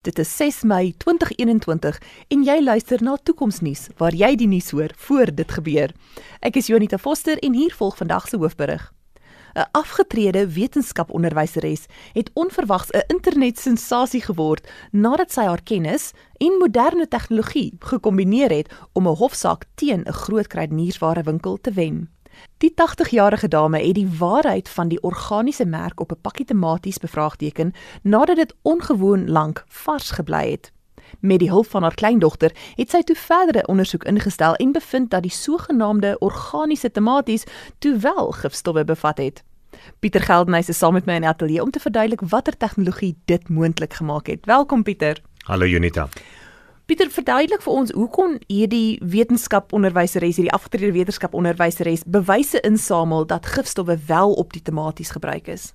Dit is 6 Mei 2021 en jy luister na Toekomsnuus waar jy die nuus hoor voor dit gebeur. Ek is Jonita Foster en hier volg vandag se hoofberig. 'n Afgetrede wetenskaponderwyseres het onverwags 'n internetsensasie geword nadat sy haar kennis en moderne tegnologie gekombineer het om 'n hofsaak teen 'n groot kruidenierswarewinkel te wen. Die 80-jarige dame het die waarheid van die organiese merk op 'n pakkie tomaties bevraagteken nadat dit ongewoon lank vars gebly het. Met die hulp van haar kleindogter het sy toe verdere ondersoek ingestel en bevind dat die sogenaamde organiese tomaties toe wel gifstowwe bevat het. Pieter Geldenhuys is saam met my in ateljee om te verduidelik watter tegnologie dit moontlik gemaak het. Welkom Pieter. Hallo Junita. Pieter, verduidelik vir ons hoe kon hierdie wetenskaponderwyseres, hierdie afgetrede wetenskaponderwyseres bewyse insamel dat gifstowwe wel op die tomaties gebruik is?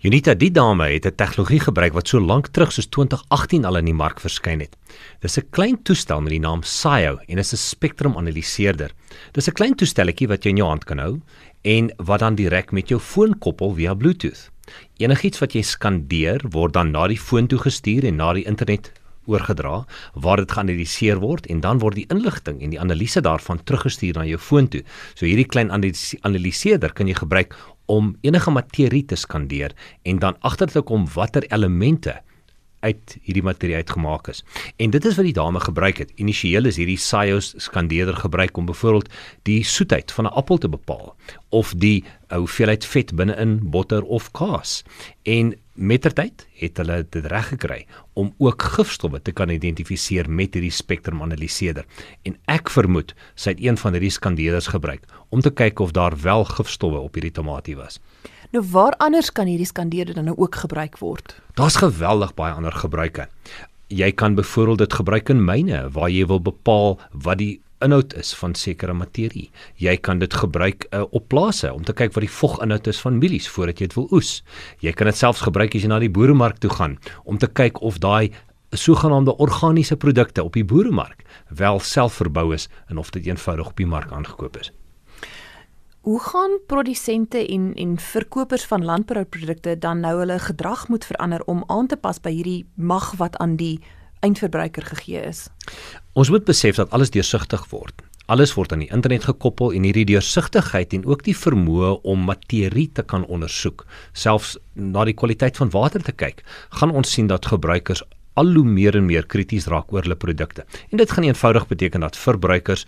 Unita, die dame het 'n tegnologie gebruik wat so lank terug soos 2018 al in die mark verskyn het. Dis 'n klein toestel met die naam SIO en is 'n spektrumanaliseerder. Dis 'n klein toestelletjie wat jy in jou hand kan hou en wat dan direk met jou foon koppel via Bluetooth. Enigiets wat jy skandeer, word dan na die foon toe gestuur en na die internet oorgedra waar dit geanaliseer word en dan word die inligting en die analise daarvan teruggestuur na jou foon toe. So hierdie klein analiseerder kan jy gebruik om enige materie te skandeer en dan agter te kom watter elemente uit hierdie materie uitgemaak is. En dit is wat die dame gebruik het. Initieel is hierdie SIOS skandeerder gebruik om byvoorbeeld die soetheid van 'n appel te bepaal of die hoeveelheid vet binne-in botter of kaas. En mettertyd het hulle dit reg gekry om ook gifstowwe te kan identifiseer met hierdie spektrumanaliseerder. En ek vermoed sy het een van hierdie skandeerders gebruik om te kyk of daar wel gifstowwe op hierdie tomatie was. Nou waar anders kan hierdie skandeerder dan nou ook gebruik word? Daar's geweldig baie ander gebruike. Jy kan byvoorbeeld dit gebruik in myne waar jy wil bepaal wat die inhoud is van sekere materie. Jy kan dit gebruik uh, op plase om te kyk wat die voginhoud is van mielies voordat jy dit wil oes. Jy kan dit selfs gebruik as jy na die boeremark toe gaan om te kyk of daai sogenaamde organiese produkte op die boeremark wel selfverbou is en of dit eenvoudig op die mark aangekoop is. Hoe gaan produsente en en verkopers van landbouprodukte dan nou hulle gedrag moet verander om aan te pas by hierdie mag wat aan die eindverbruiker gegee is? Ons moet besef dat alles deursigtig word. Alles word aan die internet gekoppel en hierdie deursigtigheid en ook die vermoë om materie te kan ondersoek, selfs na die kwaliteit van water te kyk, gaan ons sien dat gebruikers al hoe meer en meer krities raak oor hulle produkte. En dit gaan eenvoudig beteken dat verbruikers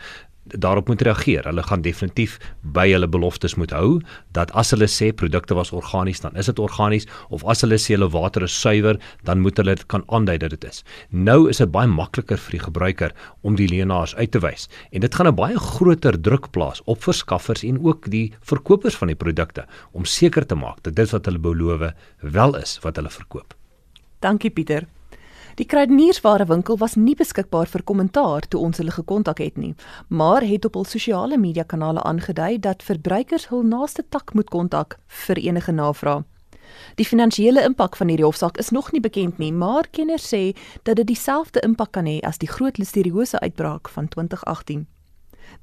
daarop moet reageer. Hulle gaan definitief by hulle beloftes moet hou dat as hulle sê produkte was organies, dan is dit organies of as hulle sê hulle water is suiwer, dan moet hulle dit kan aandui dat dit is. Nou is dit baie makliker vir die gebruiker om die leenaars uit te wys en dit gaan 'n baie groter druk plaas op verskaffers en ook die verkopers van die produkte om seker te maak dat dit wat hulle beloof wel is wat hulle verkoop. Dankie Pieter. Die kruidenierswarewinkel was nie beskikbaar vir kommentaar toe ons hulle gekontak het nie, maar het op hul sosiale media kanale aangedui dat verbruikers hul naaste tak moet kontak vir enige navrae. Die finansiële impak van hierdie hofsaak is nog nie bekend nie, maar kenners sê dat dit dieselfde impak kan hê as die groot listeriose uitbraak van 2018.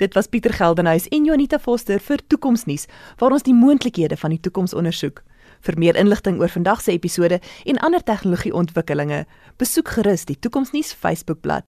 Dit was Pieter Geldenhuys en Jonita Foster vir Toekomsnuus, waar ons die moontlikhede van die toekoms ondersoek. Vir meer inligting oor vandag se episode en ander tegnologieontwikkelinge, besoek gerus die Toekomsnuus Facebookblad.